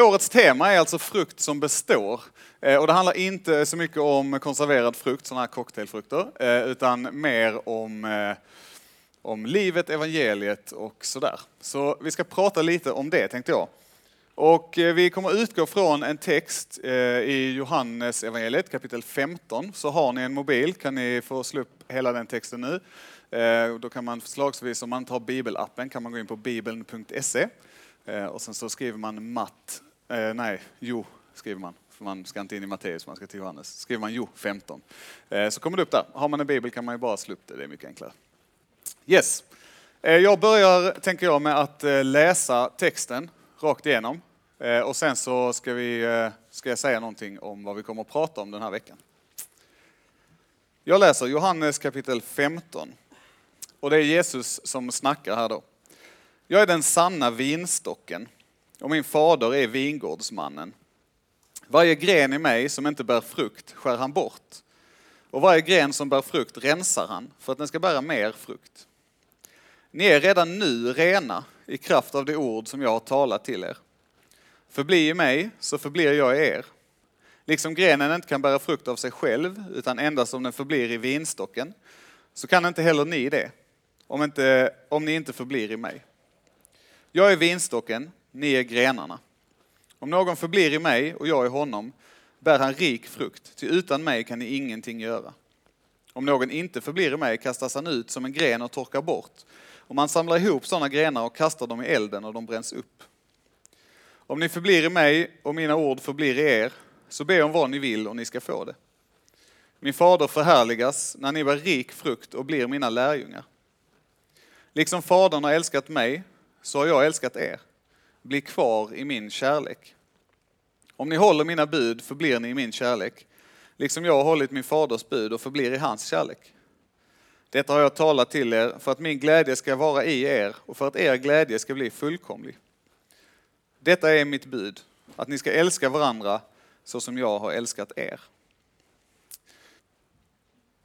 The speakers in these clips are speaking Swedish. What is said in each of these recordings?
Årets tema är alltså frukt som består. Eh, och det handlar inte så mycket om konserverad frukt, sådana här cocktailfrukter, eh, utan mer om, eh, om livet, evangeliet och sådär. Så vi ska prata lite om det tänkte jag. Och vi kommer utgå från en text i Johannes evangeliet kapitel 15. Så har ni en mobil kan ni få slå upp hela den texten nu. Då kan man förslagsvis, om man tar bibelappen, kan man gå in på bibeln.se och sen så skriver man matt Eh, nej, jo, skriver man. För man ska inte in i Matteus, man ska till Johannes. Skriver man jo 15. Eh, så kommer det upp där. Har man en bibel kan man ju bara slå upp det, det är mycket enklare. Yes. Eh, jag börjar, tänker jag, med att eh, läsa texten rakt igenom. Eh, och sen så ska, vi, eh, ska jag säga någonting om vad vi kommer att prata om den här veckan. Jag läser Johannes kapitel 15. Och det är Jesus som snackar här då. Jag är den sanna vinstocken och min fader är vingårdsmannen. Varje gren i mig som inte bär frukt skär han bort. Och varje gren som bär frukt rensar han för att den ska bära mer frukt. Ni är redan nu rena i kraft av det ord som jag har talat till er. Förbli i mig så förblir jag i er. Liksom grenen inte kan bära frukt av sig själv utan endast om den förblir i vinstocken så kan inte heller ni det om, inte, om ni inte förblir i mig. Jag är vinstocken ni är grenarna. Om någon förblir i mig och jag i honom bär han rik frukt, ty utan mig kan ni ingenting göra. Om någon inte förblir i mig kastas han ut som en gren och torkar bort. Och man samlar ihop sådana grenar och kastar dem i elden och de bränns upp. Om ni förblir i mig och mina ord förblir i er, så be om vad ni vill och ni ska få det. Min fader förhärligas när ni bär rik frukt och blir mina lärjungar. Liksom fadern har älskat mig, så har jag älskat er bli kvar i min kärlek. Om ni håller mina bud förblir ni i min kärlek, liksom jag har hållit min faders bud och förblir i hans kärlek. Detta har jag talat till er för att min glädje ska vara i er och för att er glädje ska bli fullkomlig. Detta är mitt bud, att ni ska älska varandra så som jag har älskat er.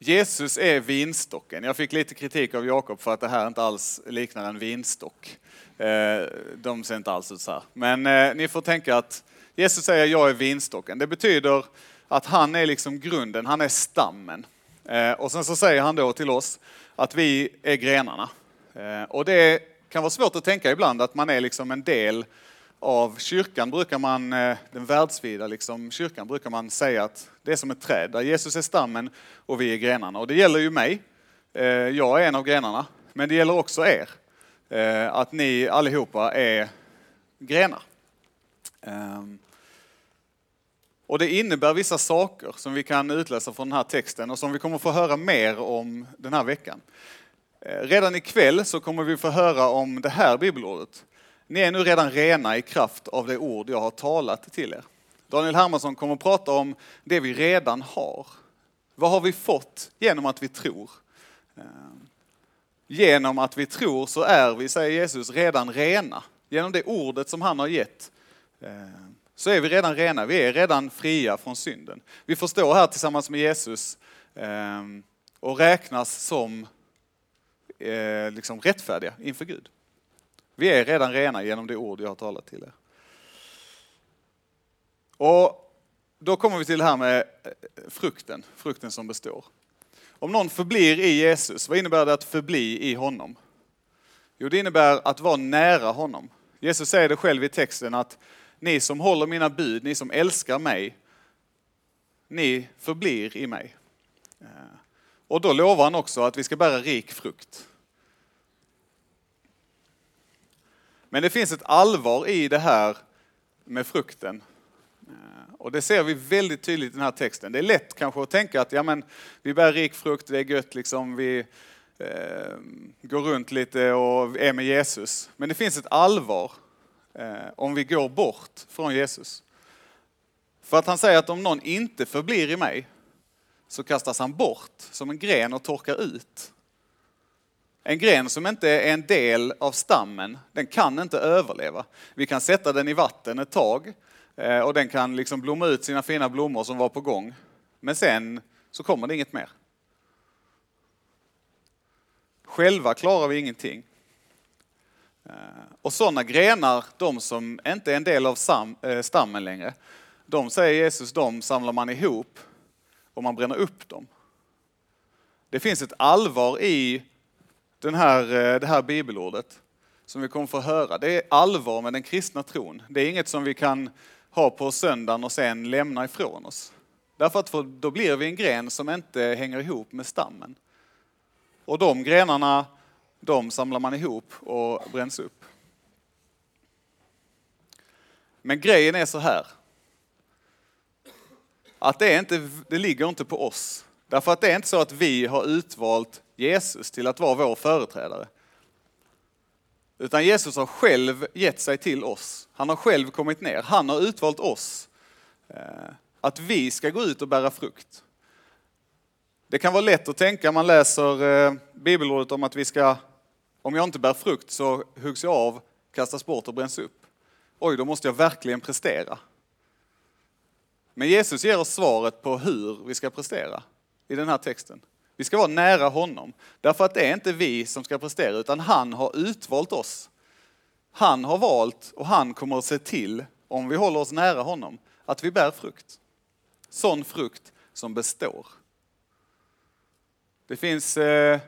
Jesus är vinstocken. Jag fick lite kritik av Jakob för att det här inte alls liknar en vinstock. Eh, de ser inte alls ut så här. Men eh, ni får tänka att Jesus säger jag är vinstocken. Det betyder att han är liksom grunden, han är stammen. Eh, och sen så säger han då till oss att vi är grenarna. Och det kan vara svårt att tänka ibland att man är liksom en del av kyrkan brukar man, eh, den världsvida liksom, kyrkan brukar man säga att det är som ett träd där Jesus är stammen och vi är grenarna. Och det gäller ju mig. Eh, jag är en av grenarna, men det gäller också er. Eh, att ni allihopa är grenar. Ehm, och det innebär vissa saker som vi kan utläsa från den här texten och som vi kommer få höra mer om den här veckan. Redan ikväll så kommer vi få höra om det här bibelordet. Ni är nu redan rena i kraft av det ord jag har talat till er. Daniel Hermansson kommer att prata om det vi redan har. Vad har vi fått genom att vi tror? Eh, genom att vi tror så är vi, säger Jesus, redan rena. Genom det ordet som han har gett eh, så är vi redan rena. Vi är redan fria från synden. Vi får stå här tillsammans med Jesus eh, och räknas som liksom rättfärdiga inför Gud. Vi är redan rena genom det ord jag har talat till er. Och då kommer vi till det här med eh, frukten, frukten som består. Om någon förblir i Jesus, vad innebär det att förbli i honom? Jo, det innebär att vara nära honom. Jesus säger det själv i texten att ni som håller mina bud, ni som älskar mig, ni förblir i mig. Eh, och då lovar han också att vi ska bära rik frukt. Men det finns ett allvar i det här med frukten eh, och det ser vi väldigt tydligt i den här texten. Det är lätt kanske att tänka att ja, men, vi bär rik frukt, det är gött, liksom, vi eh, går runt lite och är med Jesus. Men det finns ett allvar eh, om vi går bort från Jesus. För att han säger att om någon inte förblir i mig så kastas han bort som en gren och torkar ut. En gren som inte är en del av stammen, den kan inte överleva. Vi kan sätta den i vatten ett tag eh, och den kan liksom blomma ut sina fina blommor som var på gång. Men sen så kommer det inget mer. Själva klarar vi ingenting. Eh, och sådana grenar, de som inte är en del av eh, stammen längre, de säger Jesus, de samlar man ihop och man bränner upp dem. Det finns ett allvar i den här, eh, det här bibelordet som vi kommer få höra. Det är allvar med den kristna tron. Det är inget som vi kan ha på söndagen och sen lämna ifrån oss. Därför att för då blir vi en gren som inte hänger ihop med stammen. Och de grenarna, de samlar man ihop och bränns upp. Men grejen är så här. Att det, är inte, det ligger inte på oss. Därför att det är inte så att vi har utvalt Jesus till att vara vår företrädare. Utan Jesus har själv gett sig till oss. Han har själv kommit ner. Han har utvalt oss. Eh, att vi ska gå ut och bära frukt. Det kan vara lätt att tänka, man läser eh, bibelordet om att vi ska, om jag inte bär frukt så huggs jag av, kastas bort och bränns upp. Oj, då måste jag verkligen prestera. Men Jesus ger oss svaret på hur vi ska prestera i den här texten. Vi ska vara nära honom. Därför att det är inte vi som ska prestera, utan han har utvalt oss. Han har valt och han kommer att se till, om vi håller oss nära honom, att vi bär frukt. Sån frukt som består. Det finns eh,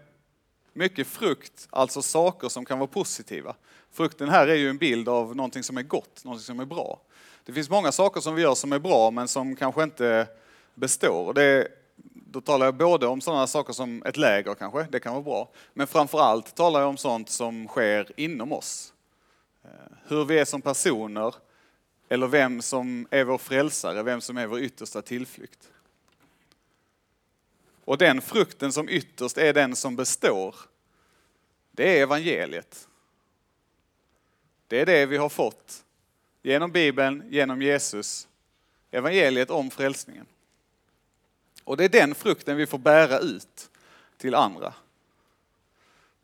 mycket frukt, alltså saker som kan vara positiva. Frukten här är ju en bild av någonting som är gott, någonting som är bra. Det finns många saker som vi gör som är bra men som kanske inte består. Det då talar jag både om sådana saker som ett läger kanske, det kan vara bra. Men framför allt talar jag om sånt som sker inom oss. Eh, hur vi är som personer, eller vem som är vår frälsare, vem som är vår yttersta tillflykt. Och den frukten som ytterst är den som består, det är evangeliet. Det är det vi har fått genom Bibeln, genom Jesus. Evangeliet om frälsningen. Och det är den frukten vi får bära ut till andra.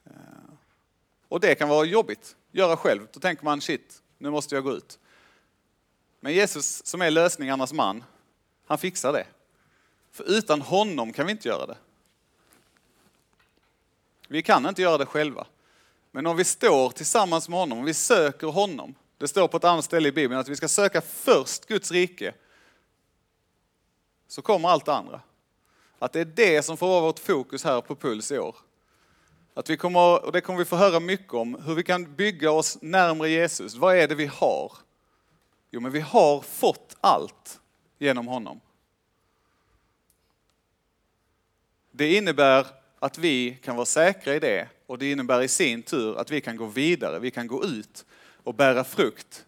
Eh, och det kan vara jobbigt, göra själv. Då tänker man shit, nu måste jag gå ut. Men Jesus som är lösningarnas man, han fixar det. För utan honom kan vi inte göra det. Vi kan inte göra det själva. Men om vi står tillsammans med honom, om vi söker honom. Det står på ett annat ställe i Bibeln att vi ska söka först Guds rike. Så kommer allt det andra. Att det är det som får vara vårt fokus här på Puls i år. Att vi kommer, och det kommer vi få höra mycket om, hur vi kan bygga oss närmre Jesus. Vad är det vi har? Jo, men vi har fått allt genom honom. Det innebär att vi kan vara säkra i det och det innebär i sin tur att vi kan gå vidare, vi kan gå ut och bära frukt.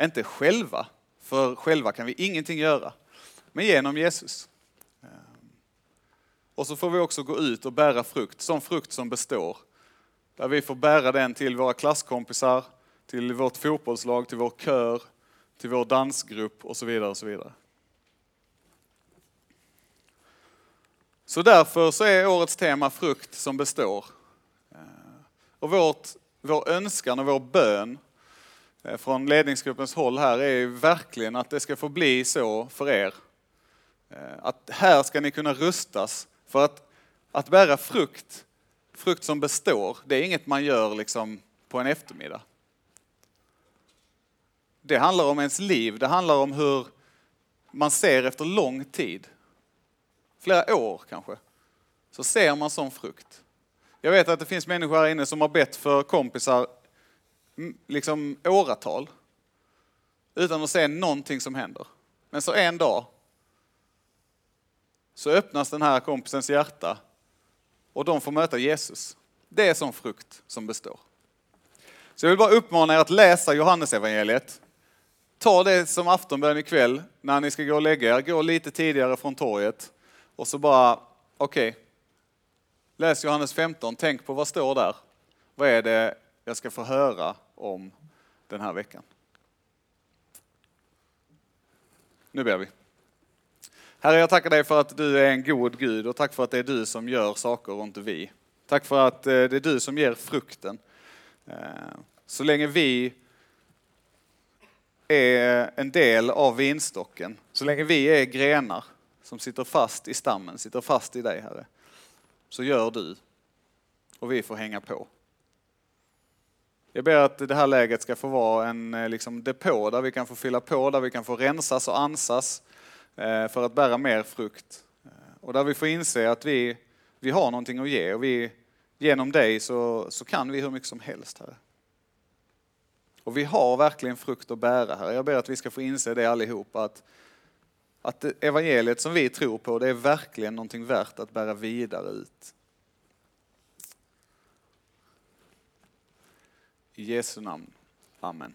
Inte själva, för själva kan vi ingenting göra, men genom Jesus. Och så får vi också gå ut och bära frukt, sån frukt som består. Där vi får bära den till våra klasskompisar, till vårt fotbollslag, till vår kör, till vår dansgrupp och så vidare. och Så vidare. Så därför så är årets tema frukt som består. Eh, och vårt, vår önskan och vår bön eh, från ledningsgruppens håll här är verkligen att det ska få bli så för er. Eh, att här ska ni kunna rustas för att, att bära frukt, frukt som består, det är inget man gör liksom på en eftermiddag. Det handlar om ens liv, det handlar om hur man ser efter lång tid, flera år kanske, så ser man sån frukt. Jag vet att det finns människor här inne som har bett för kompisar liksom åratal utan att se någonting som händer. Men så en dag så öppnas den här kompisens hjärta och de får möta Jesus. Det är som frukt som består. Så jag vill bara uppmana er att läsa Johannesevangeliet. Ta det som aftonbön ikväll när ni ska gå och lägga er. Gå lite tidigare från torget och så bara, okej, okay. läs Johannes 15, tänk på vad står där. Vad är det jag ska få höra om den här veckan? Nu ber vi. Herre, jag tackar dig för att du är en god Gud och tack för att det är du som gör saker och inte vi. Tack för att eh, det är du som ger frukten. Eh, så länge vi är en del av vinstocken, så länge vi är grenar som sitter fast i stammen, sitter fast i dig Herre, så gör du och vi får hänga på. Jag ber att det här läget ska få vara en eh, liksom, depå där vi kan få fylla på, där vi kan få rensas och ansas Eh, för att bära mer frukt. Eh, och där vi får inse att vi, vi har någonting att ge och vi, genom dig så, så kan vi hur mycket som helst, Herre. Och vi har verkligen frukt att bära, Herre. Jag ber att vi ska få inse det allihop, att, att evangeliet som vi tror på, det är verkligen någonting värt att bära vidare ut. I Jesu namn. Amen.